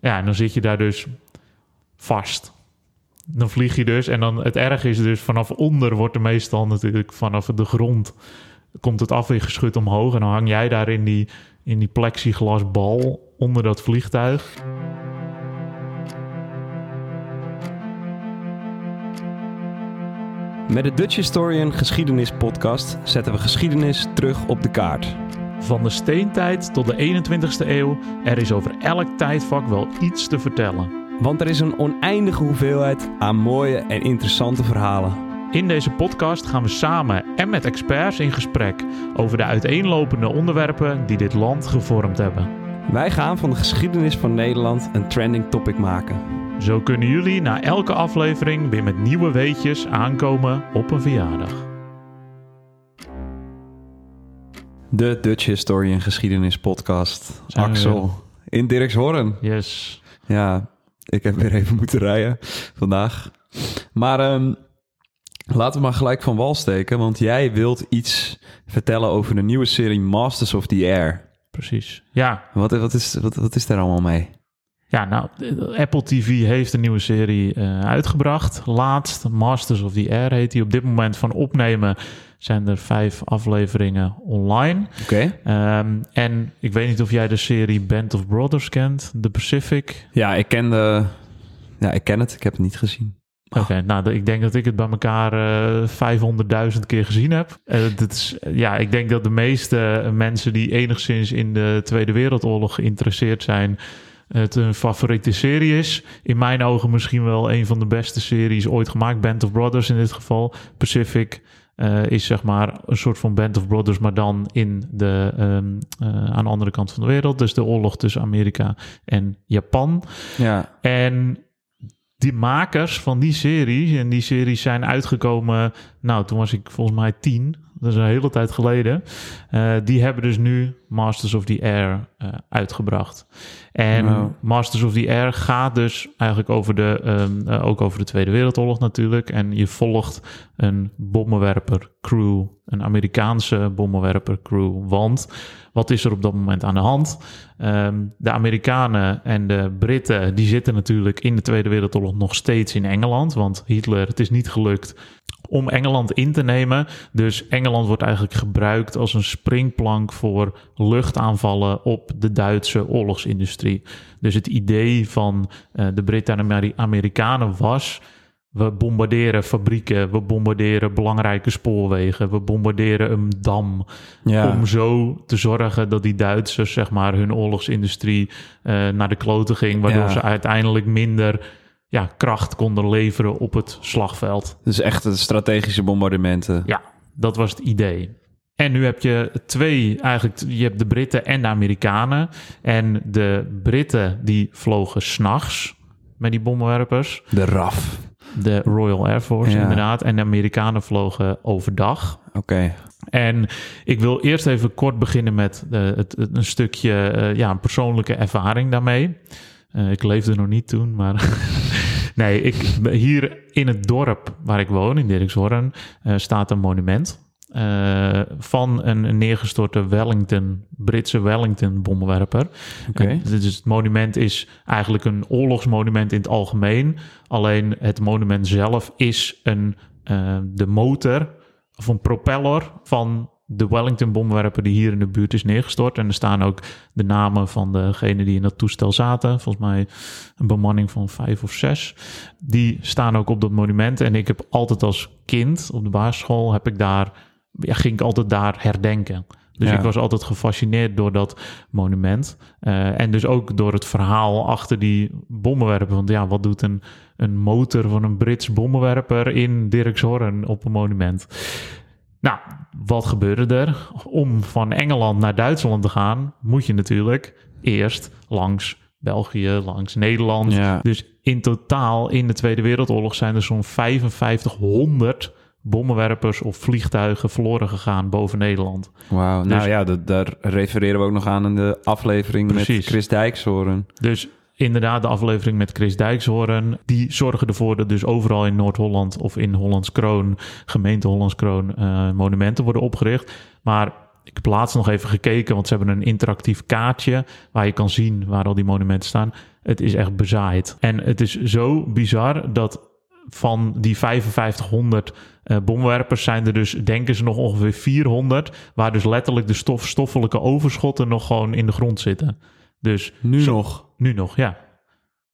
Ja, en dan zit je daar dus vast. Dan vlieg je dus. En dan het erg is dus vanaf onder wordt er meestal natuurlijk vanaf de grond komt het afweergeschut omhoog. En dan hang jij daar in die, in die plexiglasbal onder dat vliegtuig. Met de Dutch Historian Geschiedenis Podcast zetten we geschiedenis terug op de kaart. Van de steentijd tot de 21ste eeuw, er is over elk tijdvak wel iets te vertellen. Want er is een oneindige hoeveelheid aan mooie en interessante verhalen. In deze podcast gaan we samen en met experts in gesprek over de uiteenlopende onderwerpen die dit land gevormd hebben. Wij gaan van de geschiedenis van Nederland een trending topic maken. Zo kunnen jullie na elke aflevering weer met nieuwe weetjes aankomen op een verjaardag. De Dutch Historian Geschiedenis Podcast. Zijn Axel, in Dirkshoorn. Yes. Ja, ik heb weer even moeten rijden vandaag. Maar ehm, laten we maar gelijk van wal steken, want jij wilt iets vertellen over de nieuwe serie Masters of the Air. Precies. Ja, Wat, wat, is, wat, wat is daar allemaal mee? Ja, nou, Apple TV heeft een nieuwe serie eh, uitgebracht. Laatst, Masters of the Air heet die. Op dit moment van opnemen zijn er vijf afleveringen online. Oké. Ehm, en ik weet niet of jij de serie Band of Brothers kent, The Pacific. Ja, ik ken de... Ja, ik ken het. Ik heb het niet gezien. Oké, nou, de- ik denk dat ik het bij elkaar eh 500.000 keer gezien heb. Eh, dit is, ja, ik denk dat de meeste mensen die enigszins in de Tweede Wereldoorlog geïnteresseerd zijn, het een favoriete serie is. In mijn ogen misschien wel een van de beste series ooit gemaakt. Band of Brothers in dit geval. Pacific eh, is zeg maar een soort van Band of Brothers, maar dan in de, ehm, eh, aan de andere kant van de wereld. Dus de oorlog tussen Amerika en Japan. Ja. En die makers van die series, en die series zijn uitgekomen, nou, toen was ik volgens mij tien, dat is een hele tijd geleden. Eh, die hebben dus nu Masters of the Air uitgebracht. En Wow. Masters of the Air gaat dus eigenlijk over de, ehm, eh, ook over de Tweede Wereldoorlog natuurlijk. En je volgt een bommenwerper crew, een Amerikaanse bommenwerper crew. Want wat is er op dat moment aan de hand? Ehm, de Amerikanen en de Britten die zitten natuurlijk in de Tweede Wereldoorlog nog steeds in Engeland. Want Hitler, het is niet gelukt om Engeland in te nemen. Dus Engeland wordt eigenlijk gebruikt als een springplank voor luchtaanvallen op de Duitse oorlogsindustrie. Dus het idee van eh, de Britten en Ameri- Amerikanen was. We bombarderen fabrieken, we bombarderen belangrijke spoorwegen, we bombarderen een dam. Ja. Om zo te zorgen dat die Duitsers, zeg maar, hun oorlogsindustrie eh, naar de kloten ging. Waardoor Ja. ze uiteindelijk minder ja, kracht konden leveren op het slagveld. Dus echt strategische bombardementen. Ja, dat was het idee. En nu heb je twee, eigenlijk, je hebt de Britten en de Amerikanen. En de Britten die vlogen s'nachts met die bommenwerpers. De RAF. De Royal Air Force Ja. inderdaad. En de Amerikanen vlogen overdag. Oké. En ik wil eerst even kort beginnen met eh, het, het- een stukje eh, ja, een persoonlijke ervaring daarmee. Eh, ik leefde nog niet toen, maar nee, ik, hier in het dorp waar ik woon, in Dirkshoorn, staat een monument. Eh, van een neergestorte Wellington, Britse Wellington bommenwerper. Oké. En Dus het monument is eigenlijk een oorlogsmonument in het algemeen. Alleen het monument zelf is een, eh, de motor of een propeller van de Wellington bommenwerper die hier in de buurt is neergestort. En er staan ook de namen van degenen die in dat toestel zaten. Volgens mij een bemanning van vijf of zes. Die staan ook op dat monument. En ik heb altijd als kind op de basisschool heb ik daar, ja, ging ik altijd daar herdenken. Dus Ja. ik was altijd gefascineerd door dat monument. Eh, en dus ook door het verhaal achter die bommenwerper. Want ja, wat doet een, een motor van een Brits bommenwerper in Dirkshoorn op een monument? Nou, wat gebeurde er? Om van Engeland naar Duitsland te gaan, moet je natuurlijk eerst langs België, langs Nederland. Ja. Dus in totaal in de Tweede Wereldoorlog zijn er zo'n 5500 bommenwerpers of vliegtuigen verloren gegaan boven Nederland. Wauw. Dus- nou ja, dat, daar refereren we ook nog aan in de aflevering met. Chris Dijkshoorn. Dus inderdaad, de aflevering met Chris Dijkshoorn, die zorgen ervoor dat dus overal in Noord-Holland of in Hollands Kroon, gemeente Hollands Kroon, eh, monumenten worden opgericht. Maar ik heb laatst nog even gekeken, want ze hebben een interactief kaartje waar je kan zien waar al die monumenten staan. Het is echt bezaaid. En het is zo bizar dat van die 5500 uh, bomwerpers zijn er dus, denken ze, nog ongeveer 400, waar dus letterlijk de stof, stoffelijke overschotten nog gewoon in de grond zitten. Dus nu nog? Nu nog, ja.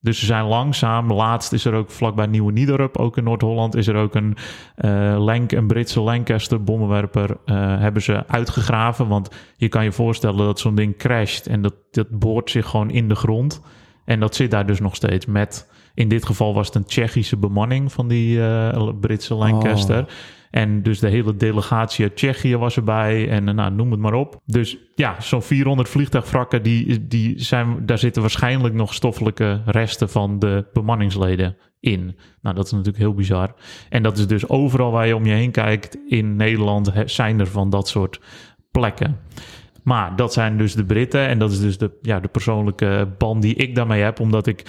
Dus ze zijn langzaam. Laatst is er ook vlakbij Nieuwe Niederup, ook in Noord-Holland, is er ook een, uh, Lank, een Britse Lancaster bommenwerper uh, hebben ze uitgegraven. Want je kan je voorstellen dat zo'n ding crasht en dat, dat boort zich gewoon in de grond. En dat zit daar dus nog steeds met, in dit geval was het een Tsjechische bemanning van die uh, Britse Lancaster. Oh. En dus de hele delegatie uit Tsjechië was erbij en nou, noem het maar op. Dus ja, zo'n 400 vliegtuigwrakken, die, die zijn, daar zitten waarschijnlijk nog stoffelijke resten van de bemanningsleden in. Nou, dat is natuurlijk heel bizar. En dat is dus overal waar je om je heen kijkt in Nederland zijn er van dat soort plekken. Maar dat zijn dus de Britten en dat is dus de, ja, de persoonlijke band die ik daarmee heb, omdat ik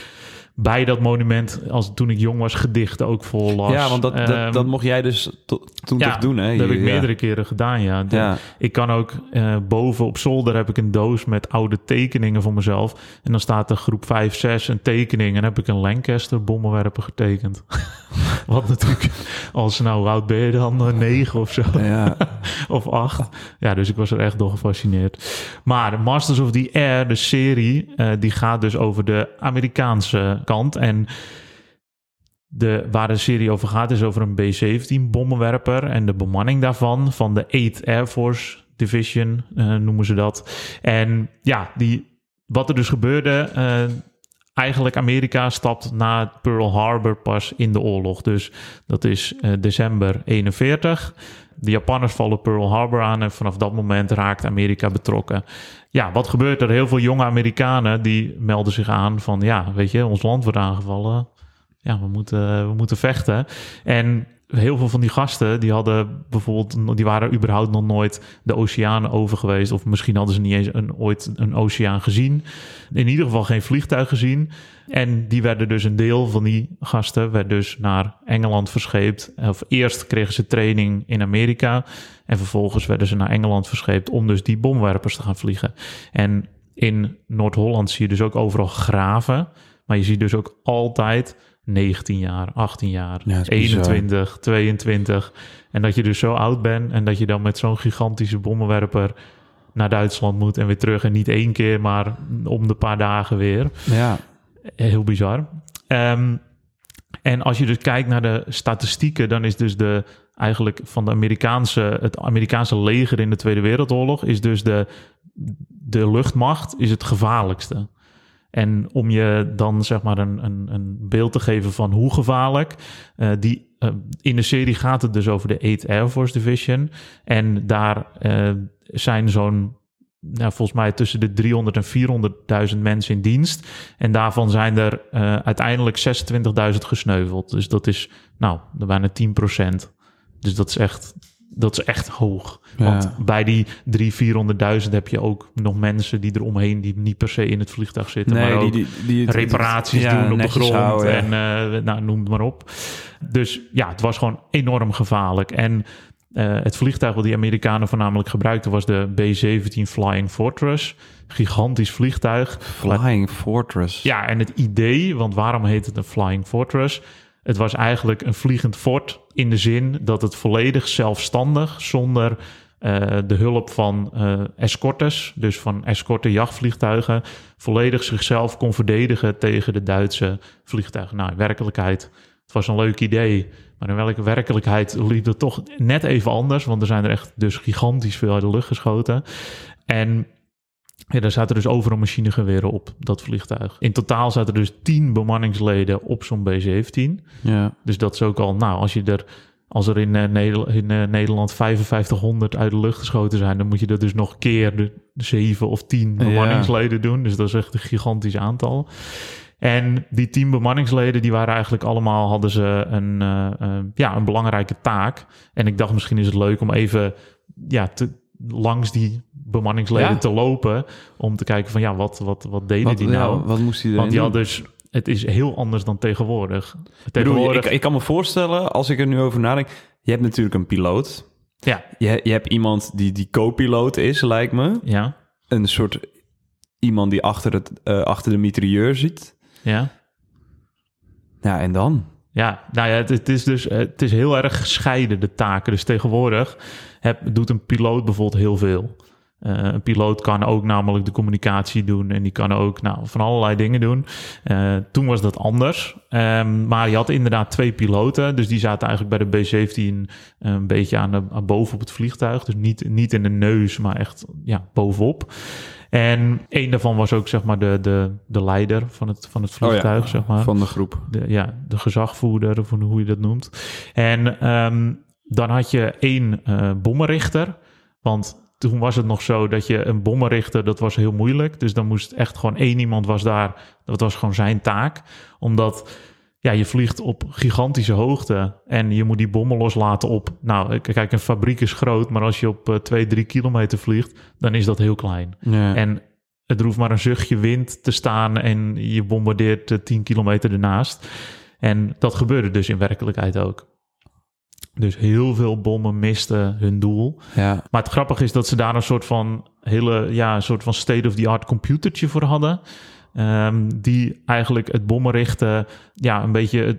bij dat monument, als toen ik jong was, gedichten ook vol las. Ja, want dat, dat, um, dat, mocht jij dus toen ja, toch doen, hè? dat heb ik meerdere keren gedaan, ja. De, ja. Ik kan ook uh, boven op zolder heb ik een doos met oude tekeningen van mezelf. En dan staat er groep 5, 6 een tekening. En heb ik een Lancaster bommenwerper getekend. Wat natuurlijk, als nou, oud ben je dan? Uh, 9 of zo. Ja. of 8. Ja, dus ik was er echt door gefascineerd. Maar Masters of the Air, de serie, uh, die gaat dus over de Amerikaanse kant. En de, waar de serie over gaat is over een B-17 bommenwerper en de bemanning daarvan, van de 8th Air Force Division uh, noemen ze dat. En ja, die, wat er dus gebeurde, uh, eigenlijk Amerika stapt na Pearl Harbor pas in de oorlog. Dus dat is uh, december 41. De Japanners vallen Pearl Harbor aan en vanaf dat moment raakt Amerika betrokken. Ja, wat gebeurt er? Heel veel jonge Amerikanen die melden zich aan van ja, weet je, ons land wordt aangevallen. Ja, we moeten, we moeten vechten. En heel veel van die gasten, die hadden bijvoorbeeld, die waren überhaupt nog nooit de oceaan over geweest. Of misschien hadden ze niet eens een, ooit een oceaan gezien. In ieder geval geen vliegtuig gezien. En die werden dus een deel van die gasten, werd dus naar Engeland verscheept. Of eerst kregen ze training in Amerika. En vervolgens werden ze naar Engeland verscheept om dus die bomwerpers te gaan vliegen. En in Noord-Holland zie je dus ook overal graven. Maar je ziet dus ook altijd 19 jaar, 18 jaar, Ja, is 21, 22. En dat je dus zo oud bent en dat je dan met zo'n gigantische bommenwerper naar Duitsland moet en weer terug. En niet één keer, maar om de paar dagen weer. Ja, Heel bizar. Ehm, en als je dus kijkt naar de statistieken, dan is dus de eigenlijk van de Amerikaanse, het Amerikaanse leger in de Tweede Wereldoorlog, is dus de, de luchtmacht is het gevaarlijkste. En om je dan zeg maar een, een, een beeld te geven van hoe gevaarlijk, uh, die, uh, in de serie gaat het dus over de 8th Air Force Division. En daar uh, zijn zo'n, nou, volgens mij tussen de 300 en 400.000 mensen in dienst. En daarvan zijn er uiteindelijk 26.000 gesneuveld. Dus dat is, nou, bijna 10% Dus dat is echt dat is echt hoog. Ja. Want bij die 300.000, 400.000 heb je ook nog mensen die eromheen die niet per se in het vliegtuig zitten, maar ook die, die, die reparaties doen op de grond houden, en uh, nou, noem het maar op. Dus ja, het was gewoon enorm gevaarlijk. En uh, het vliegtuig wat die Amerikanen voornamelijk gebruikten was de B-17 Flying Fortress. Gigantisch vliegtuig. Flying Fortress. Ja, en het idee, want waarom heet het een Flying Fortress? Het was eigenlijk een vliegend fort in de zin dat het volledig zelfstandig, zonder uh, de hulp van uh, escortes, dus van escorte jachtvliegtuigen, volledig zichzelf kon verdedigen tegen de Duitse vliegtuigen. Nou, in werkelijkheid, het was een leuk idee, maar in welke werkelijkheid liep het toch net even anders, want er zijn er echt dus gigantisch veel uit de lucht geschoten. En ja, daar zaten dus overal machinegeweren op, dat vliegtuig. In totaal zaten er dus tien bemanningsleden op zo'n B-17. Ja. Dus dat is ook al, nou, als je er, als er in, uh, Nederland, in uh, Nederland 5500 uit de lucht geschoten zijn, dan moet je dat dus nog keer de zeven of tien bemanningsleden ja. doen. Dus dat is echt een gigantisch aantal. En die tien bemanningsleden, die waren eigenlijk allemaal, hadden ze een, uh, ja, een belangrijke taak. En ik dacht, misschien is het leuk om even ja, te, langs die bemanningsleden Ja. te lopen. Om te kijken van ja, wat, wat, wat deden Wat, die nou? ja, wat moest hij Want die had dus, het is heel anders dan tegenwoordig. Ik bedoel, Tegenwoordig, ik, ik kan me voorstellen, als ik er nu over nadenk... Je hebt natuurlijk een piloot. Ja, Je, je hebt iemand die die co-piloot is, lijkt me. ja, Een soort iemand die achter, het, eh, achter de mitrailleur zit. ja. Ja, en dan? Ja, nou ja, het, het is dus het is heel erg gescheiden, de taken. Dus tegenwoordig heb, doet een piloot bijvoorbeeld heel veel. Eh, een piloot kan ook namelijk de communicatie doen en die kan ook nou, van allerlei dingen doen. Eh, toen was dat anders. Ehm, maar je had inderdaad twee piloten, dus die zaten eigenlijk bij de B-17 een beetje aan, de, aan boven op het vliegtuig. Dus niet, niet in de neus, maar echt ja, bovenop. En een daarvan was ook zeg maar de, de, de leider van het, van het vliegtuig, zeg maar Van de groep. de, ja, de gezagvoerder, of hoe je dat noemt. En ehm, dan had je één eh bommenrichter. Want toen was het nog zo dat je een bommenrichter, dat was heel moeilijk. Dus dan moest echt gewoon één iemand was daar. Dat was gewoon zijn taak. Omdat ja, je vliegt op gigantische hoogte en je moet die bommen loslaten op... Nou, kijk, een fabriek is groot, maar als je op eh, twee, drie kilometer vliegt, dan is dat heel klein. Ja. En het hoeft maar een zuchtje wind te staan en je bombardeert eh, 10 kilometer ernaast. En dat gebeurde dus in werkelijkheid ook. Dus heel veel bommen misten hun doel. ja. Maar het grappige is dat ze daar een soort van hele, ja, een soort van state-of-the-art computertje voor hadden. Ehm, die eigenlijk het bommenrichten, ja, een beetje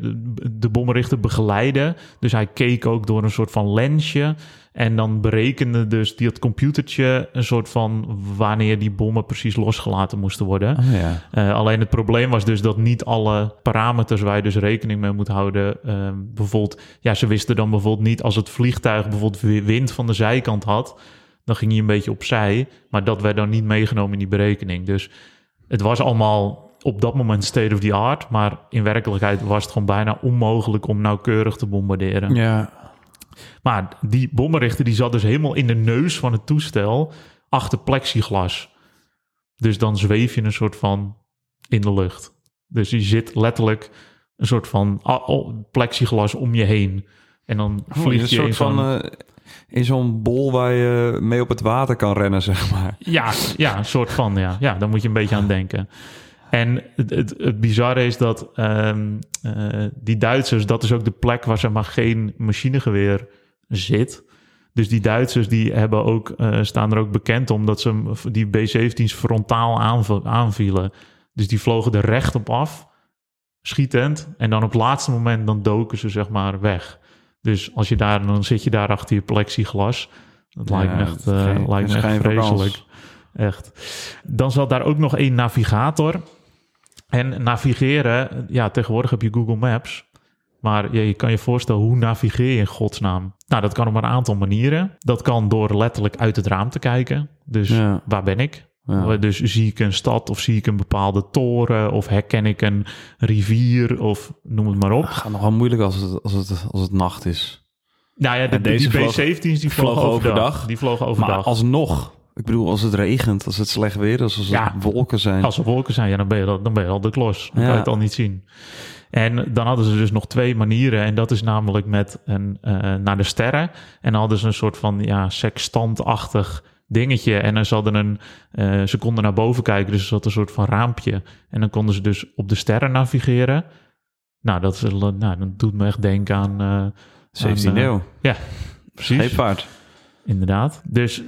de bommenrichter begeleiden. Dus hij keek ook door een soort van lensje. En dan berekende dus die, het computertje een soort van wanneer die bommen precies losgelaten moesten worden. Oh, ja. Eh, alleen het probleem was dus dat niet alle parameters waar je dus rekening mee moet houden. ehm, bijvoorbeeld, ja, ze wisten dan bijvoorbeeld niet als het vliegtuig bijvoorbeeld weer wind van de zijkant had. Dan ging hij een beetje opzij. Maar dat werd dan niet meegenomen in die berekening. Dus het was allemaal op dat moment state of the art. Maar in werkelijkheid was het gewoon bijna onmogelijk om nauwkeurig te bombarderen. ja. Maar die bommenrichter die zat dus helemaal in de neus van het toestel achter plexiglas. Dus dan zweef je een soort van in de lucht. Dus je zit letterlijk een soort van ah, oh, plexiglas om je heen. En dan Oh, vlieg een je soort in van... zo'n... in zo'n bol waar je mee op het water kan rennen, zeg maar. Ja, ja, een soort van, ja. Ja, daar moet je een beetje aan denken. En het, het, bizarre is dat ehm, eh, die Duitsers, dat is ook de plek waar zeg maar geen machinegeweer zit. Dus die Duitsers die hebben ook, eh, staan er ook bekend om dat ze die B-17's frontaal aanv- aanvielen. Dus die vlogen er recht op af, schietend. En dan op het laatste moment dan doken ze zeg maar weg. Dus als je daar, dan zit je daar achter je plexiglas. Dat lijkt me echt, eh, geen- lijkt me echt vreselijk. Echt. Dan zat daar ook nog één navigator. En navigeren, ja, tegenwoordig heb je Google Maps. Maar ja, je kan je voorstellen, hoe navigeer je in godsnaam? Nou, dat kan op een aantal manieren. Dat kan door letterlijk uit het raam te kijken. Dus Ja. waar ben ik? Ja. Dus zie ik een stad of zie ik een bepaalde toren of herken ik een rivier of noem het maar op. Het gaat nogal moeilijk als het, als het, als het nacht is. Nou ja, de, deze die vloog- B-17's die vlogen vlogen overdag. overdag. Die vlogen overdag. Maar alsnog, ik bedoel, als het regent, als het slecht weer is, als Ja. het wolken zijn. Als er wolken zijn, ja, dan ben je, al- dan ben je al de klos. Dan Ja. kan je het al niet zien. En dan hadden ze dus nog twee manieren. En dat is namelijk met een, eh, naar de sterren. En dan hadden ze een soort van ja, sextantachtig dingetje. En dan ze, hadden een, eh, ze konden naar boven kijken, dus er zat een soort van raampje. En dan konden ze dus op de sterren navigeren. Nou, dat, is, nou, dat doet me echt denken aan... eh, 17 aan, eh, eeuw. Ja, precies. Scheepvaart. Inderdaad. Dus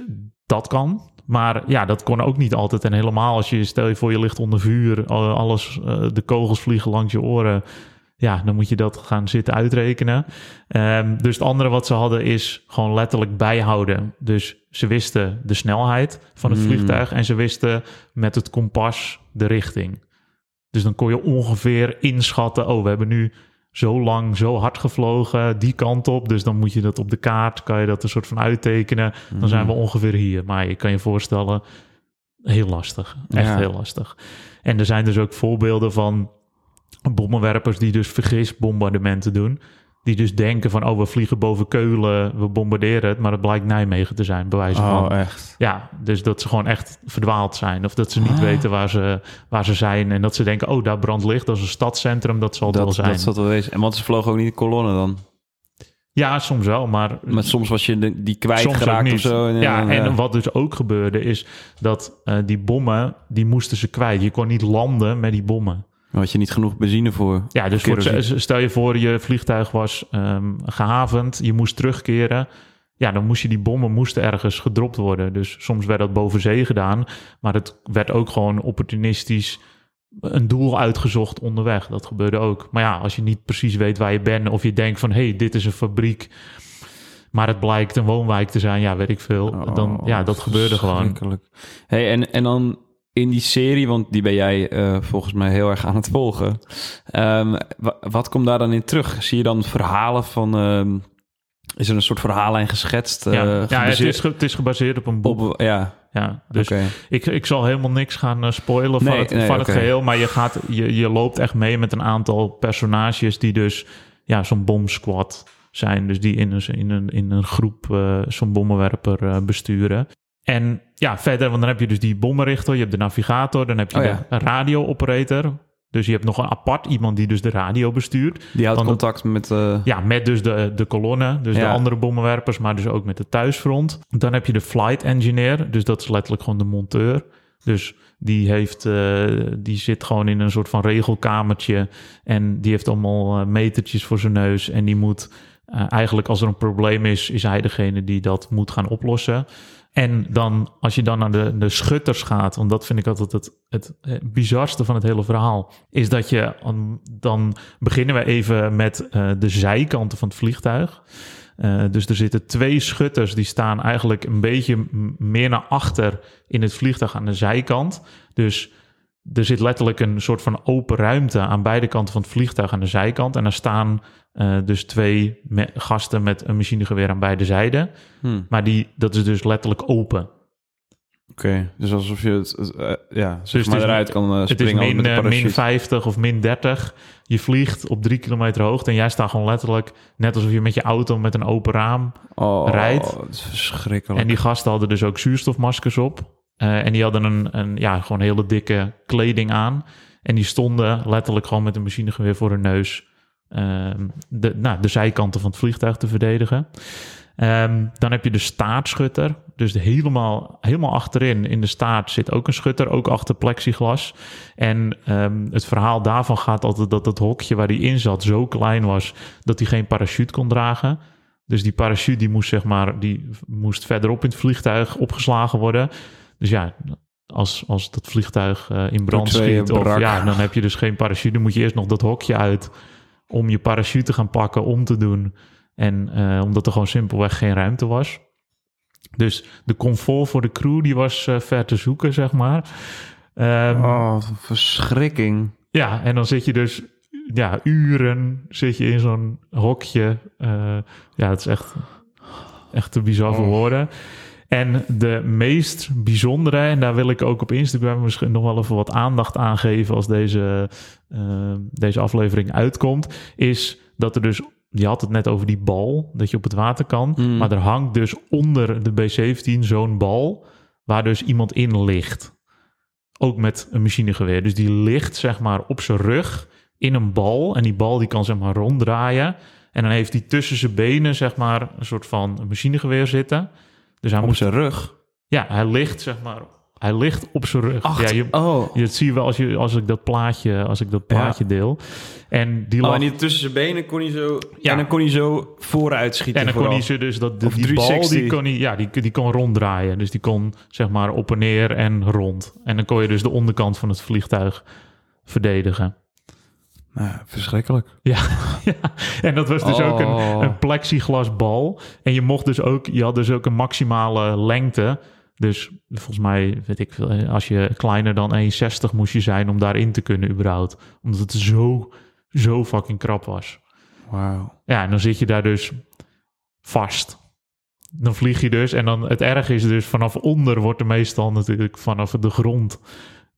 dat kan. Maar ja, dat kon ook niet altijd. En helemaal als je, stel je voor je ligt onder vuur, al- alles, de kogels vliegen langs je oren. Ja, dan moet je dat gaan zitten uitrekenen. Ehm, dus het andere wat ze hadden is gewoon letterlijk bijhouden. Dus ze wisten de snelheid van het Hmm. vliegtuig en ze wisten met het kompas de richting. Dus dan kon je ongeveer inschatten, oh, we hebben nu zo lang, zo hard gevlogen, die kant op. Dus dan moet je dat op de kaart, kan je dat een soort van uittekenen. Dan zijn we Hmm. ongeveer hier. Maar je kan je voorstellen, heel lastig. Echt Ja. heel lastig. En er zijn dus ook voorbeelden van bommenwerpers die dus vergisbombardementen doen. Die dus denken van, oh, we vliegen boven Keulen, we bombarderen het. Maar het blijkt Nijmegen te zijn, bij wijze van. Oh, echt. Ja, dus dat ze gewoon echt verdwaald zijn. Of dat ze niet Ah. weten waar ze, waar ze zijn. En dat ze denken, oh, daar brandt licht. Dat is een stadscentrum, dat zal het wel Dat, zijn. dat zat wel wezen. En want ze vlogen ook niet in kolonnen dan. Ja, soms wel, maar... Maar soms was je de- die kwijtgeraakt of zo. ja, eh, en wat dus ook gebeurde is dat eh, die bommen, die moesten ze kwijt. Je kon niet landen met die bommen. Daar had je niet genoeg benzine voor. Ja, dus voor, stel je voor je vliegtuig was ehm, gehavend, je moest terugkeren. ja, dan moest je die bommen moesten ergens gedropt worden. Dus soms werd dat boven zee gedaan, maar het werd ook gewoon opportunistisch een doel uitgezocht onderweg. Dat gebeurde ook. Maar ja, als je niet precies weet waar je bent of je denkt van hé, hey, dit is een fabriek, maar het blijkt een woonwijk te zijn, ja, weet ik veel. dan ja, dat gebeurde gewoon. Hey, en, en dan in die serie, want die ben jij eh, volgens mij heel erg aan het volgen. Ehm, wa- wat komt daar dan in terug? Zie je dan verhalen van... ehm, is er een soort verhaallijn geschetst? eh, Ja, ja het, is het is gebaseerd op een boek. op... Ja, Ja, dus ik, ik zal helemaal niks gaan eh, spoilen van, het, nee, van het geheel. Maar je, gaat, je, je loopt echt mee met een aantal personages die dus ja, zo'n bomsquad zijn. Dus die in een, in een, in een groep zo'n bommenwerper besturen. En ja, verder, want dan heb je dus die bommenrichter, je hebt de navigator, dan heb je Oh ja. de radio-operator. Dus je hebt nog een apart iemand die dus de radio bestuurt. Die houdt Dan- contact met... eh, Ja, met dus de, de kolonne, dus de andere bommenwerpers, maar dus ook met de thuisfront. Dan heb je de flight engineer, dus dat is letterlijk gewoon de monteur. Dus die, heeft, eh, die zit gewoon in een soort van regelkamertje en die heeft allemaal eh, metertjes voor zijn neus. En die moet eh, eigenlijk, als er een probleem is, is hij degene die dat moet gaan oplossen. En dan, als je dan naar de, de schutters gaat, want dat vind ik altijd het, het bizarste van het hele verhaal, is dat je, um, dan beginnen we even met eh, de zijkanten van het vliegtuig. Eh, dus er zitten twee schutters, die staan eigenlijk een beetje meer naar achter in het vliegtuig aan de zijkant. Dus er zit letterlijk een soort van open ruimte aan beide kanten van het vliegtuig aan de zijkant. En er staan eh, dus twee me- gasten met een machinegeweer aan beide zijden. hm, Maar die, dat is dus letterlijk open. Oké, dus alsof je het, het, eh, ja, zeg het maar eruit kan eh, Het is springen min, met eh, min parachute. 50 of min 30. Je vliegt op drie kilometer hoogte en jij staat gewoon letterlijk... net alsof je met je auto met een open raam... oh, rijdt. Het is verschrikkelijk. En die gasten hadden dus ook zuurstofmaskers op. Eh, en die hadden een, een ja, gewoon hele dikke kleding aan. En die stonden letterlijk gewoon met een machinegeweer voor hun neus... ehm, de, nou, de zijkanten van het vliegtuig te verdedigen. Ehm, dan heb je de staartschutter. Dus helemaal, helemaal achterin in de staart zit ook een schutter, ook achter plexiglas. En ehm, het verhaal daarvan gaat altijd dat het hokje waar hij in zat zo klein was dat hij geen parachute kon dragen. Dus die parachute die moest, zeg maar, die moest verderop in het vliegtuig opgeslagen worden. Dus ja, als, als dat vliegtuig eh, in brand schiet, of, brak. ja, dan heb je dus geen parachute. Dan moet je eerst nog dat hokje uit om je parachute te gaan pakken, om te doen. En eh, omdat er gewoon simpelweg geen ruimte was. Dus de comfort voor de crew die was eh, ver te zoeken, zeg maar. Ehm, Oh, verschrikking. ja, en dan zit je dus ja, uren zit je in zo'n hokje. Ja, het is echt, echt te bizar voor Oh. woorden. En de meest bijzondere, en daar wil ik ook op Instagram misschien nog wel even wat aandacht aan geven als deze, eh, deze aflevering uitkomt, is dat er dus, je had het net over die bal, dat je op het water kan, Mm. maar er hangt dus onder de B-17 zo'n bal waar dus iemand in ligt. Ook met een machinegeweer. Dus die ligt zeg maar op zijn rug in een bal. En die bal die kan zeg maar ronddraaien. En dan heeft hij tussen zijn benen zeg maar een soort van machinegeweer zitten. Dus hij Op moet, zijn rug. ja, hij ligt zeg maar, hij ligt op zijn rug. Ach, ja, je, oh. je, dat zie je wel als, je, als ik dat plaatje, als ik dat plaatje deel. En die Oh, lag, en die tussen zijn benen kon hij zo... Ja. En dan kon hij zo vooruit schieten En dan kon hij ze dus dat Of die bal 360. die kon hij, ja, die, die kon ronddraaien. Dus die kon zeg maar op en neer en rond. En dan kon je dus de onderkant van het vliegtuig verdedigen. Nou, verschrikkelijk. Ja, ja. en dat was dus ook een, Oh. plexiglasbal. En je mocht dus ook, je had dus ook een maximale lengte. Dus volgens mij, weet ik veel, als je kleiner dan 1,60 moest je zijn om daarin te kunnen überhaupt. Omdat het zo, zo fucking krap was. Wauw. Ja, en dan zit je daar dus vast. Dan vlieg je dus. En dan het erg is dus vanaf onder wordt er meestal natuurlijk vanaf de grond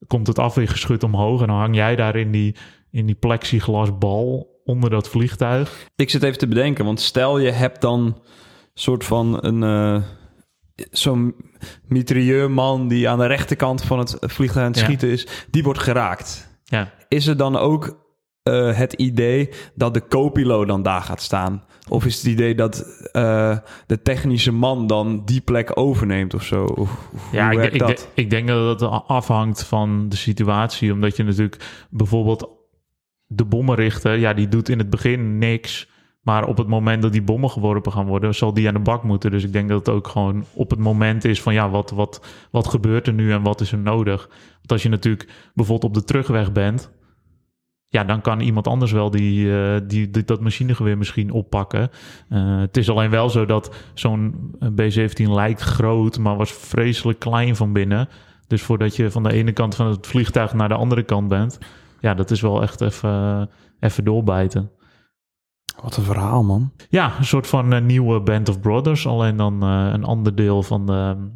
komt het afweergeschut omhoog. En dan hang jij daar in die, in die plexiglasbal onder dat vliegtuig. Ik zit even te bedenken, want stel je hebt dan soort van een... eh, Zo'n mitrailleurman die aan de rechterkant van het vliegtuig aan het Ja. schieten is, die wordt geraakt. Ja, Is er dan ook eh, het idee dat de co-piloot dan daar gaat staan? Of is het idee dat eh, de technische man dan die plek overneemt of zo? Of, ja ik, ik, dat? ik denk dat het afhangt van de situatie. Omdat je natuurlijk bijvoorbeeld de bommenrichter, ja, die doet in het begin niks. Maar op het moment dat die bommen geworpen gaan worden, zal die aan de bak moeten. Dus ik denk dat het ook gewoon op het moment is van ja, wat, wat, wat gebeurt er nu en wat is er nodig? Want als je natuurlijk bijvoorbeeld op de terugweg bent, ja, dan kan iemand anders wel die, uh, die, dat machinegeweer misschien oppakken. Uh, het is alleen wel zo dat zo'n B-17 lijkt groot, maar was vreselijk klein van binnen. Dus voordat je van de ene kant van het vliegtuig naar de andere kant bent, ja, dat is wel echt even, even doorbijten. Wat een verhaal, man. Ja, een soort van uh, nieuwe Band of Brothers. Alleen dan uh, een ander deel van, de,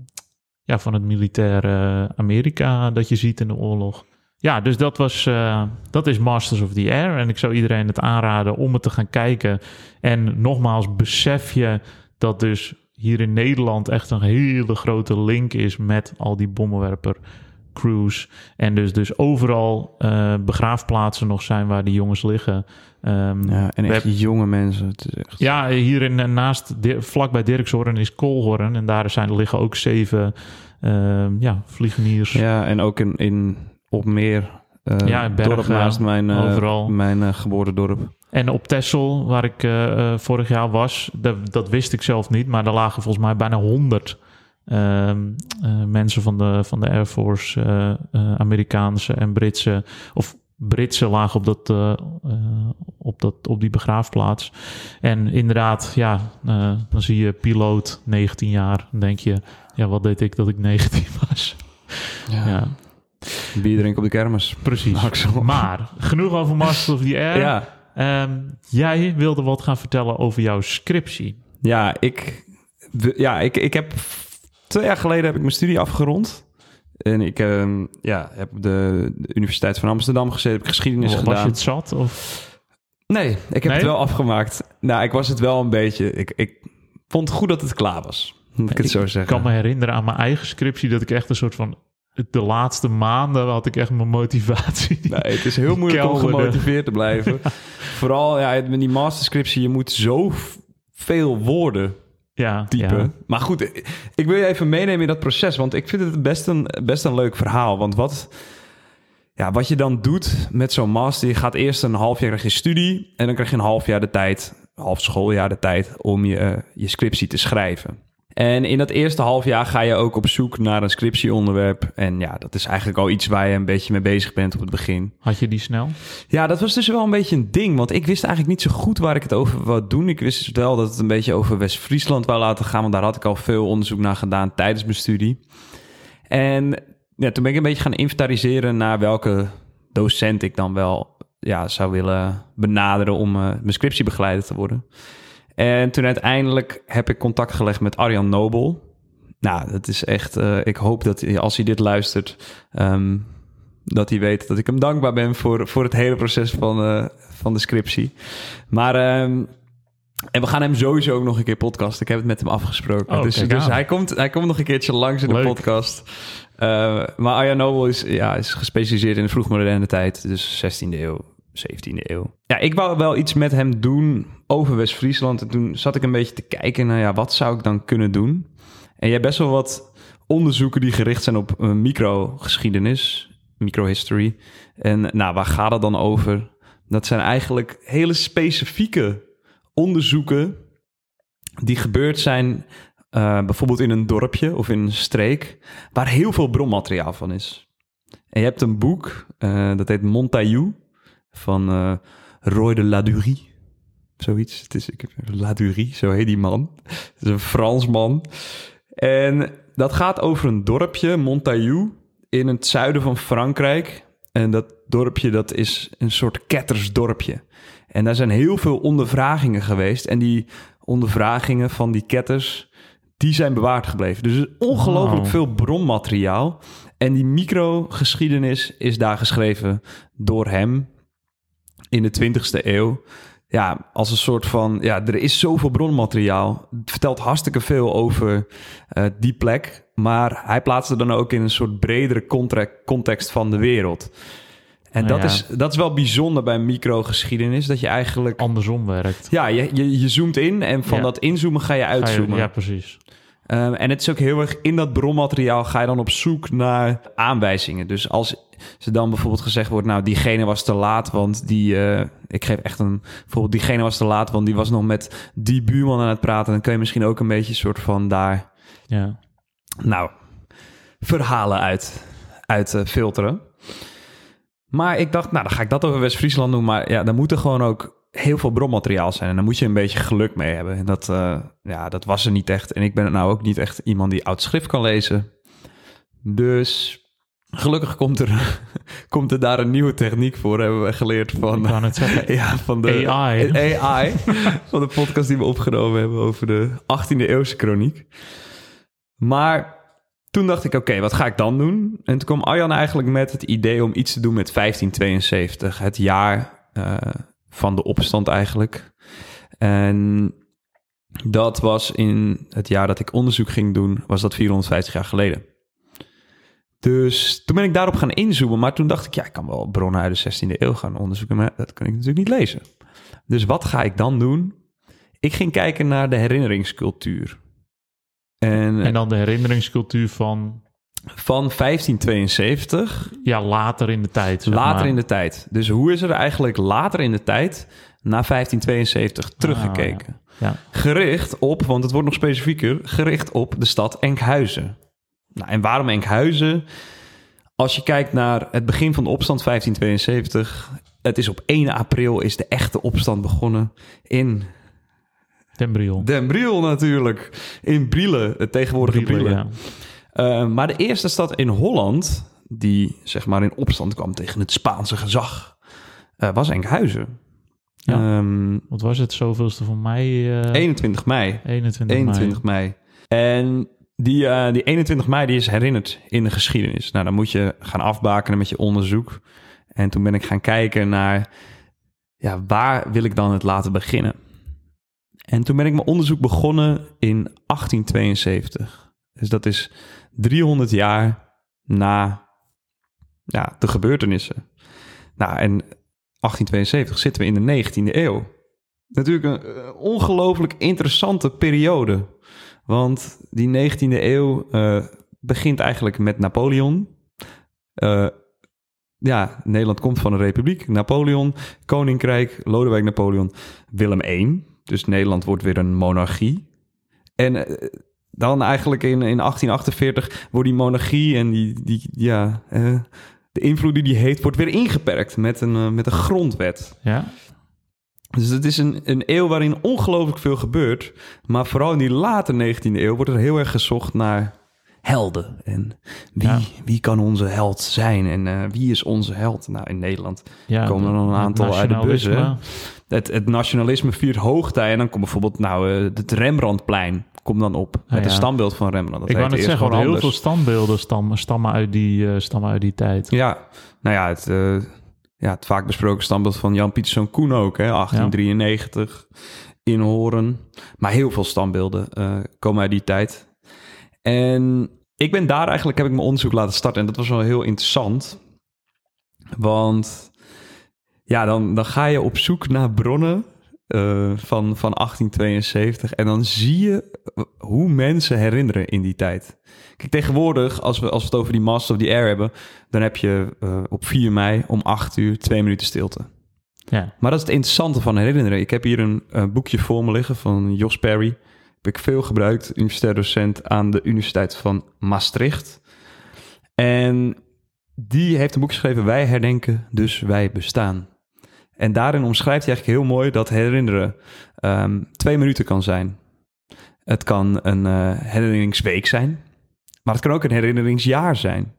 ja, van het militaire Amerika dat je ziet in de oorlog. Ja, dus dat, was, uh, dat is Masters of the Air. En ik zou iedereen het aanraden om het te gaan kijken. En nogmaals, besef je dat dus hier in Nederland echt een hele grote link is met al die bommenwerper crews. En dus, dus overal uh, begraafplaatsen nog zijn waar die jongens liggen. Um, ja, en echt jonge mensen. Het is echt... Ja, hier in, naast, vlakbij Dirkshorn is Koolhorn. En daar zijn, liggen ook zeven uh, ja, vliegeniers. Ja, en ook in, in op meer uh, ja, bergen, dorp naast mijn, overal. mijn geboortedorp. En op Texel, waar ik vorig jaar was, dat, dat, wist ik zelf niet, maar daar lagen volgens mij bijna honderd mensen van de, van de Air Force, Amerikaanse en Britse, of Britse lagen op, dat, op, dat, op die begraafplaats. En inderdaad, ja, dan zie je piloot 19 jaar, dan denk je, ja, wat deed ik dat ik 19 was? ja. ja. Bier drinken op de kermis. Precies. Axel. Maar genoeg over Masters of the Air. Ja. Um, jij wilde wat gaan vertellen over jouw scriptie. Ja, ik, ja, ik, ik heb twee jaar geleden heb ik mijn studie afgerond. En ik uh, ja, heb op de, de, Universiteit van Amsterdam gezeten, heb ik geschiedenis gedaan. Was je het zat? Of? Nee, ik heb Nee? het wel afgemaakt. Nou, ik was het wel een beetje... Ik, ik vond het goed dat het klaar was. Moet ik het zo Ik zeggen. kan me herinneren aan mijn eigen scriptie dat ik echt een soort van de laatste maanden had ik echt mijn motivatie. Nee, het is heel moeilijk om gemotiveerd te blijven. Vooral ja, met die masterscriptie, je moet zo veel woorden Ja, typen. ja. Maar goed, ik wil je even meenemen in dat proces, want ik vind het best een, best een leuk verhaal. Want wat, ja, wat je dan doet met zo'n master, je gaat eerst een half jaar krijg je studie en dan krijg je een half jaar de tijd, half schooljaar de tijd om je, eh, je scriptie te schrijven. En in dat eerste half jaar ga je ook op zoek naar een scriptieonderwerp. En ja, dat is eigenlijk al iets waar je een beetje mee bezig bent op het begin. Had je die snel? Ja, dat was dus wel een beetje een ding. Want ik wist eigenlijk niet zo goed waar ik het over wou doen. Ik wist dus wel dat het een beetje over West-Friesland wou laten gaan. Want daar had ik al veel onderzoek naar gedaan tijdens mijn studie. En ja, toen ben ik een beetje gaan inventariseren naar welke docent ik dan wel ja, zou willen benaderen om uh, mijn scriptiebegeleider te worden. En toen uiteindelijk heb ik contact gelegd met Arjan Nobel. Nou, dat is echt. Uh, ik hoop dat hij, als hij dit luistert, um, dat hij weet dat ik hem dankbaar ben voor, voor het hele proces van, uh, van de scriptie. Maar. Um, en we gaan hem sowieso ook nog een keer podcasten. Ik heb het met hem afgesproken. Oh, dus dus hij, komt, hij komt nog een keertje langs in de podcast. Uh, maar Arjan Nobel is, ja, is gespecialiseerd in de vroegmoderne tijd. Dus 16e eeuw, 17e eeuw. Ja, ik wou wel iets met hem doen over West-Friesland. En toen zat ik een beetje te kijken naar ja, wat zou ik dan kunnen doen. En je hebt best wel wat onderzoeken die gericht zijn op uh, microgeschiedenis, microhistory. En nou, waar gaat het dan over? Dat zijn eigenlijk hele specifieke onderzoeken die gebeurd zijn uh, bijvoorbeeld in een dorpje of in een streek waar heel veel bronmateriaal van is. En je hebt een boek, uh, dat heet Montaillou van uh, Roy de Ladurie. Zoiets. Het is, ik Ladurie, zo heet die man. Het is een Fransman. En dat gaat over een dorpje, Montaillou, in het zuiden van Frankrijk. En dat dorpje, dat is een soort kettersdorpje. En daar zijn heel veel ondervragingen geweest. En die ondervragingen van die ketters, die zijn bewaard gebleven. Dus is ongelooflijk Wow. veel bronmateriaal. En die microgeschiedenis is daar geschreven door hem in de 20ste eeuw. Ja, als een soort van... Ja, er is zoveel bronmateriaal. Het vertelt hartstikke veel over uh, die plek. Maar hij plaatst het dan ook in een soort bredere context van de wereld. En dat, Ja. is, dat is wel bijzonder bij microgeschiedenis. Dat je eigenlijk... Andersom werkt. Ja, je, je, je zoomt in en van Ja. dat inzoomen ga je Ga je- uitzoomen. ja, precies. Um, en het is ook heel erg in dat bronmateriaal ga je dan op zoek naar aanwijzingen. Dus als ze dan bijvoorbeeld gezegd wordt, nou, diegene was te laat, want die, eh, ik geef echt een, bijvoorbeeld diegene was te laat, want die was nog met die buurman aan het praten. Dan kun je misschien ook een beetje soort van daar, Ja. nou, verhalen uit, uit eh, filteren. Maar ik dacht, nou, dan ga ik dat over West-Friesland doen. Maar ja, dan moet er gewoon ook heel veel bronmateriaal zijn. En dan moet je een beetje geluk mee hebben. En dat, eh, ja, dat was er niet echt. En ik ben nou ook niet echt iemand die oud schrift kan lezen. Dus gelukkig komt er, komt er daar een nieuwe techniek voor, hebben we geleerd van... Ja, van de AI. AI van de podcast die we opgenomen hebben over de 18e eeuwse kroniek. Maar toen dacht ik, oké, wat ga ik dan doen? En toen kwam Arjan eigenlijk met het idee om iets te doen met 1572. Het jaar eh, van de opstand eigenlijk. En dat was in het jaar dat ik onderzoek ging doen, was dat 450 jaar geleden. Dus toen ben ik daarop gaan inzoomen. Maar toen dacht ik, ja, ik kan wel bronnen uit de 16e eeuw gaan onderzoeken. Maar dat kan ik natuurlijk niet lezen. Dus wat ga ik dan doen? Ik ging kijken naar de herinneringscultuur. En, En dan de herinneringscultuur van van 1572 ja, later in de tijd. later maar. in de tijd. Dus hoe is er eigenlijk later in de tijd naar 1572 teruggekeken? Ja. Gericht op, want het wordt nog specifieker, gericht op de stad Enkhuizen. Nou, en waarom Enkhuizen? Als je kijkt naar het begin van de opstand 1572, het is op 1 april is de echte opstand begonnen in Den Briel. Den Briel natuurlijk. In Brielen, het tegenwoordige Brielen. ja. Uh, maar de eerste stad in Holland die zeg maar in opstand kwam tegen het Spaanse gezag, uh, was Enkhuizen. Ja. Ehm, Wat was het? Zoveelste van mei? eh 21 mei. 21, 21 mei. En die, uh, die 21 mei die is herinnerd in de geschiedenis. Nou, dan moet je gaan afbakenen met je onderzoek. En toen ben ik gaan kijken naar, ja, waar wil ik dan het laten beginnen? En toen ben ik mijn onderzoek begonnen in 1872. Dus dat is 300 jaar na ja, de gebeurtenissen. Nou, en 1872 zitten we in de 19e eeuw. Natuurlijk een uh, ongelooflijk interessante periode. Want die 19e eeuw uh, begint eigenlijk met Napoleon. Uh, ja, Nederland komt van een republiek. Napoleon, Koninkrijk, Lodewijk Napoleon, Willem I. Dus Nederland wordt weer een monarchie. En dan eigenlijk in, in 1848 wordt die monarchie en die, die ja, uh, de invloed die die heeft, wordt weer ingeperkt met een, uh, met een grondwet. Ja. Dus het is een, een eeuw waarin ongelooflijk veel gebeurt. Maar vooral in die late 19e eeuw wordt er heel erg gezocht naar helden. En wie, ja. wie kan onze held zijn? En uh, wie is onze held? Nou, in Nederland ja, komen er dan een aantal uit de bus. Het, het, nationalisme viert hoogtij. En dan komt bijvoorbeeld nou, uh, het Rembrandtplein komt dan op. Met ja, een standbeeld van Rembrandt. Dat Ik wou net zeggen, gewoon heel anders. veel standbeelden stammen, stammen, uit die, uh, stammen uit die tijd. Ja, nou ja, het, uh, ja, het vaak besproken standbeeld van Jan Pieterszoon Koen ook, hè, 1893 in Horen. Maar heel veel standbeelden uh, komen uit die tijd. En ik ben daar eigenlijk, heb ik mijn onderzoek laten starten. En dat was wel heel interessant. Want ja, dan, dan ga je op zoek naar bronnen uh, van, van 1872. En dan zie je hoe mensen herinneren in die tijd. Kijk, tegenwoordig, als we, als we het over die Master of the Air hebben, dan heb je uh, op 4 mei om 8 uur twee minuten stilte. Ja. Maar dat is het interessante van herinneren. Ik heb hier een uh, boekje voor me liggen van Jos Perry. Heb ik veel gebruikt, universitair docent aan de Universiteit van Maastricht. En die heeft een boek geschreven, Wij herdenken, dus wij bestaan. En daarin omschrijft hij eigenlijk heel mooi dat herinneren um, twee minuten kan zijn. Het kan een uh, herinneringsweek zijn, maar het kan ook een herinneringsjaar zijn.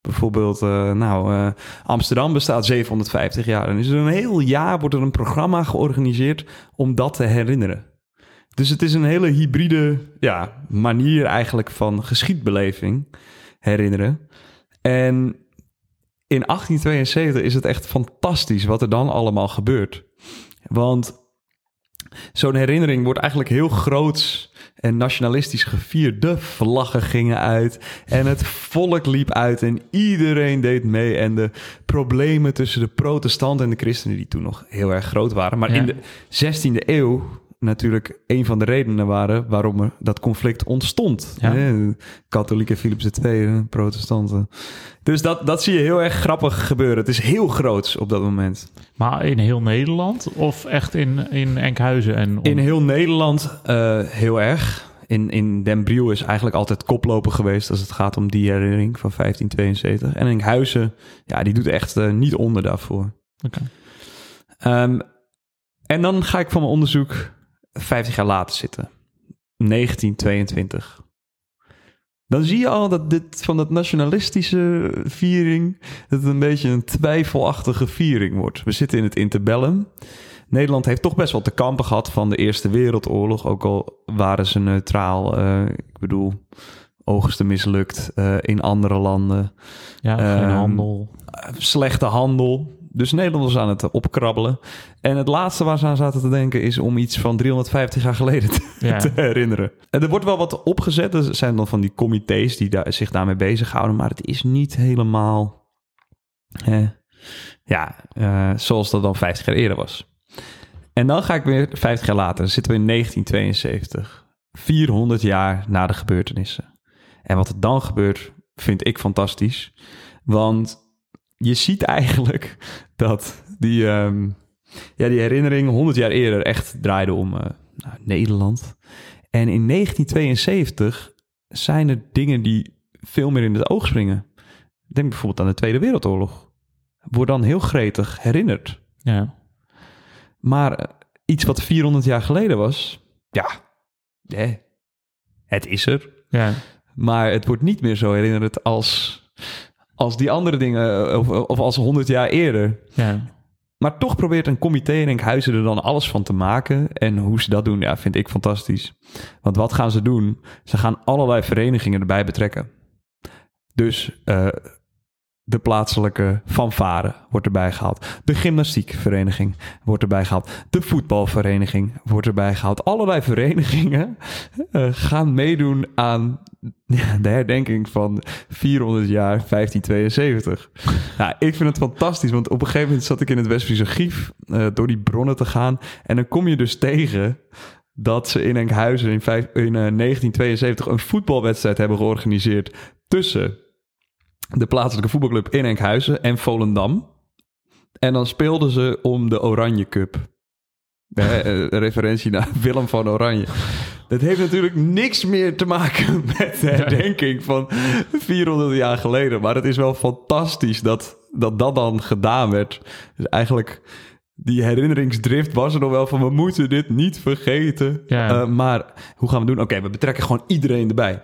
Bijvoorbeeld, uh, nou, uh, Amsterdam bestaat 750 jaar. En is er een heel jaar wordt er een programma georganiseerd om dat te herinneren. Dus het is een hele hybride ja, manier eigenlijk van geschiedbeleving herinneren. En in 1872 is het echt fantastisch wat er dan allemaal gebeurt. Want zo'n herinnering wordt eigenlijk heel groots en nationalistisch gevierd. De vlaggen gingen uit en het volk liep uit en iedereen deed mee. En de problemen tussen de protestanten en de christenen, die toen nog heel erg groot waren. Maar Ja. in de 16e eeuw natuurlijk een van de redenen waren waarom er dat conflict ontstond. Ja. Hè? Katholieken Philips II, protestanten. Dus dat, dat zie je heel erg grappig gebeuren. Het is heel groots op dat moment. Maar in heel Nederland of echt in, in Enkhuizen? En om- In heel Nederland eh, heel erg. In, in Den Briel is eigenlijk altijd koploper geweest als het gaat om die herinnering van 1572. En Enkhuizen, ja, die doet echt eh, niet onder daarvoor. Oké. Ehm, en dan ga ik van mijn onderzoek 50 jaar later zitten. 1922. Dan zie je al dat dit van dat nationalistische viering... dat het een beetje een twijfelachtige viering wordt. We zitten in het interbellum. Nederland heeft toch best wel te kampen gehad van de Eerste Wereldoorlog. Ook al waren ze neutraal. eh, ik bedoel, oogsten mislukt eh, in andere landen. Ja, geen Ehm, handel. slechte handel. Dus Nederland was aan het opkrabbelen. En het laatste waar ze aan zaten te denken is om iets van 350 jaar geleden te, Ja. te herinneren. En er wordt wel wat opgezet. Er zijn dan van die comité's die daar, zich daarmee bezighouden. Maar het is niet helemaal... ja, eh, zoals dat dan 50 jaar eerder was. En dan ga ik weer 50 jaar later. Dan zitten we in 1972. 400 jaar na de gebeurtenissen. En wat er dan gebeurt, vind ik fantastisch. Want je ziet eigenlijk dat die, ehm, ja, die herinnering 100 jaar eerder echt draaide om eh, nou, Nederland. En in 1972 zijn er dingen die veel meer in het oog springen. Denk bijvoorbeeld aan de Tweede Wereldoorlog. Wordt dan heel gretig herinnerd. Ja. Maar eh, iets wat 400 jaar geleden was, ja, het is er. Ja. Maar het wordt niet meer zo herinnerd als, als die andere dingen, eh, of, of als 100 jaar eerder. Ja. Maar toch probeert een comité in Enkhuizen er dan alles van te maken. En hoe ze dat doen, ja, vind ik fantastisch. Want wat gaan ze doen? Ze gaan allerlei verenigingen erbij betrekken. Dus eh, de plaatselijke fanfare wordt erbij gehaald. De gymnastiekvereniging wordt erbij gehaald. De voetbalvereniging wordt erbij gehaald. Allerlei verenigingen eh, gaan meedoen aan de herdenking van 400 jaar 1572. Ja, ik vind het fantastisch, want op een gegeven moment zat ik in het Westfriese Archief eh, door die bronnen te gaan. En dan kom je dus tegen dat ze in Enkhuizen in, vijf, in eh, 1972 een voetbalwedstrijd hebben georganiseerd tussen de plaatselijke voetbalclub in Enkhuizen en Volendam. En dan speelden ze om de Oranje Cup. Eh, een referentie naar Willem van Oranje. Dat heeft natuurlijk niks meer te maken met de herdenking van 400 jaar geleden. Maar het is wel fantastisch dat dat, dat dan gedaan werd. Dus eigenlijk, die herinneringsdrift was er nog wel van... we moeten dit niet vergeten. Ja. Eh, maar hoe gaan we doen? Oké, we betrekken gewoon iedereen erbij.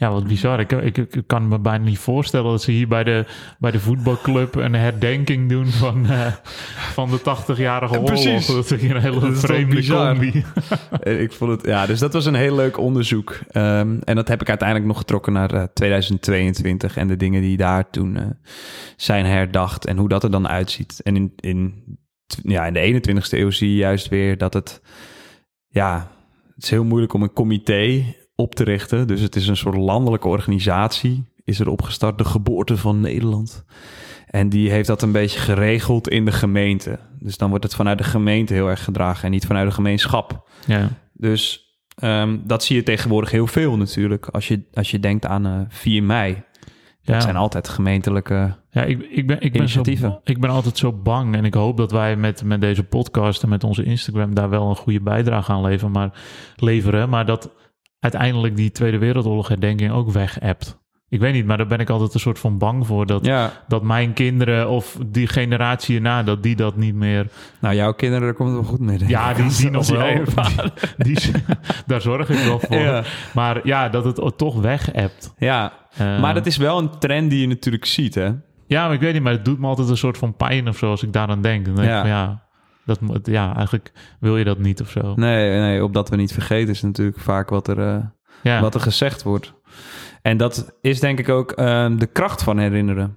Ja, wat bizar. Ik, ik, ik kan me bijna niet voorstellen dat ze hier bij de, bij de voetbalclub een herdenking doen van, eh, van de 80-jarige oorlog. Precies. Dat is een hele is vreemde bizar? combi. En ik vond het, ja, dus dat was een heel leuk onderzoek. Ehm, en dat heb ik uiteindelijk nog getrokken naar eh, 2022 en de dingen die daar toen eh, zijn herdacht en hoe dat er dan uitziet. En in, in, ja, in de 21ste eeuw zie je juist weer dat het, ja, het is heel moeilijk om een comité op te richten. Dus het is een soort landelijke organisatie, is er opgestart, de geboorte van Nederland. En die heeft dat een beetje geregeld in de gemeente. Dus dan wordt het vanuit de gemeente heel erg gedragen en niet vanuit de gemeenschap. Ja. Dus ehm, dat zie je tegenwoordig heel veel natuurlijk. Als je, als je denkt aan eh 4 mei. Dat Ja. zijn altijd gemeentelijke... Ja, ik, ik, ben, ik, ben zo, Initiatieven. ik ben altijd zo bang. En ik hoop dat wij met, met deze podcast en met onze Instagram daar wel een goede bijdrage aan leveren. Maar, leveren, maar dat uiteindelijk die Tweede Wereldoorlog herdenking ook weg. Ik weet niet, maar daar ben ik altijd een soort van bang voor. Dat, Ja, dat mijn kinderen of die generatie erna, dat die dat niet meer... nou jouw kinderen, daar komt het wel goed mee. Ja, die, die nog wel. Die, die- daar zorg ik wel voor. Ja. Maar ja, dat het toch weg. Ja, Eh, maar dat is wel een trend die je natuurlijk ziet, hè? Ja, maar ik weet niet, maar het doet me altijd een soort van pijn of zo als ik daaraan denk. Dan denk Ja. ik van ja, dat, ja, eigenlijk wil je dat niet of zo. Nee, nee, opdat we niet vergeten is natuurlijk vaak wat er, eh, ja. wat er gezegd wordt. En dat is denk ik ook ehm, de kracht van herinneren.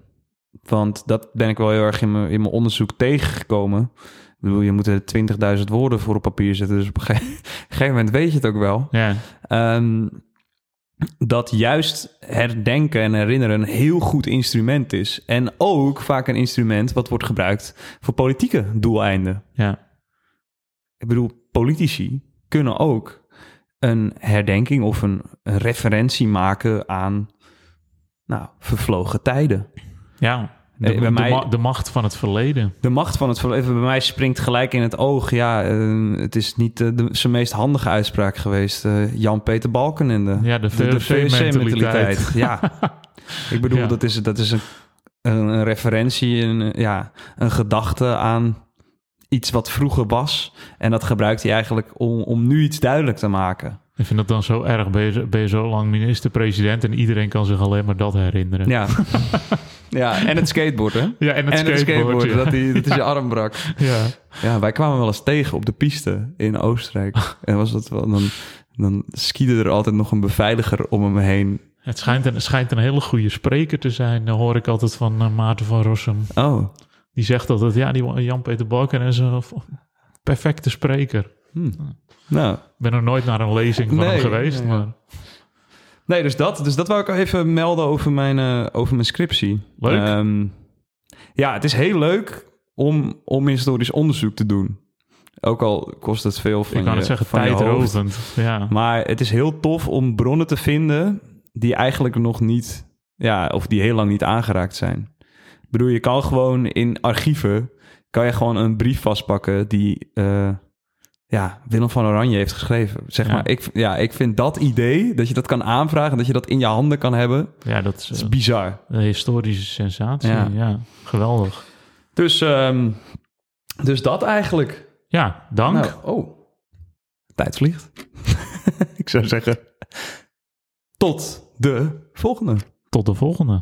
Want dat ben ik wel heel erg in mijn, in mijn onderzoek tegengekomen. Ik bedoel, je moet er 20.000 woorden voor op papier zetten. Dus op een gege- gegeven moment weet je het ook wel. ja, Ehm, dat juist herdenken en herinneren een heel goed instrument is. En ook vaak een instrument wat wordt gebruikt voor politieke doeleinden. ja, Ik bedoel, politici kunnen ook een herdenking of een, een referentie maken aan nou, vervlogen tijden. Ja, de, bij mij- ma- de macht van het verleden. De macht van het verleden bij mij springt gelijk in het oog. Ja, eh, het is niet eh, de, zijn meest handige uitspraak geweest. eh, Jan-Peter Balkenende. Ja, de VOC-mentaliteit. Ja, ik bedoel, Ja. dat is, dat is een, een, een referentie, een, ja, een gedachte aan iets wat vroeger was. En dat gebruikt hij eigenlijk om, om nu iets duidelijk te maken. Ik vind dat dan zo erg. Ben je, zo- ben je zo lang minister-president en iedereen kan zich alleen maar dat herinneren. Ja, ja en het skateboard, hè? Ja, en het en het skateboard, ja. dat, die, dat is je arm brak. Ja. Ja, wij kwamen wel eens tegen op de piste in Oostenrijk. En was dat wel, dan, dan skiede er altijd nog een beveiliger om hem heen. Het schijnt een, het schijnt een hele goede spreker te zijn. Dan hoor ik altijd van eh, Maarten van Rossum. Oh, Die zegt altijd, ja, die Jan-Peter Balken is een perfecte spreker. Hm. nou. Ik ben er nooit naar een lezing van Nee, hem geweest, ja, ja. maar Nee, dus dat, dus dat wou ik even melden over mijn, eh, over mijn scriptie. Leuk. Ehm, ja, het is heel leuk om, om historisch onderzoek te doen. Ook al kost het veel van ik kan je, het zeggen, van je hoofd. tijdrovend. Ja. Maar het is heel tof om bronnen te vinden die eigenlijk nog niet, ja, of die heel lang niet aangeraakt zijn. Ik bedoel, je kan gewoon in archieven, kan je gewoon een brief vastpakken die, eh, ja, Willem van Oranje heeft geschreven. Zeg Ja. maar, ik, ja, ik vind dat idee, dat je dat kan aanvragen, dat je dat in je handen kan hebben, ja, dat is dat is eh, bizar. een historische sensatie. Ja. Ja, geweldig. Dus, ehm, dus dat eigenlijk. Ja, dank. Nou, oh, tijd vliegt. ik zou zeggen, tot de volgende. Tot de volgende.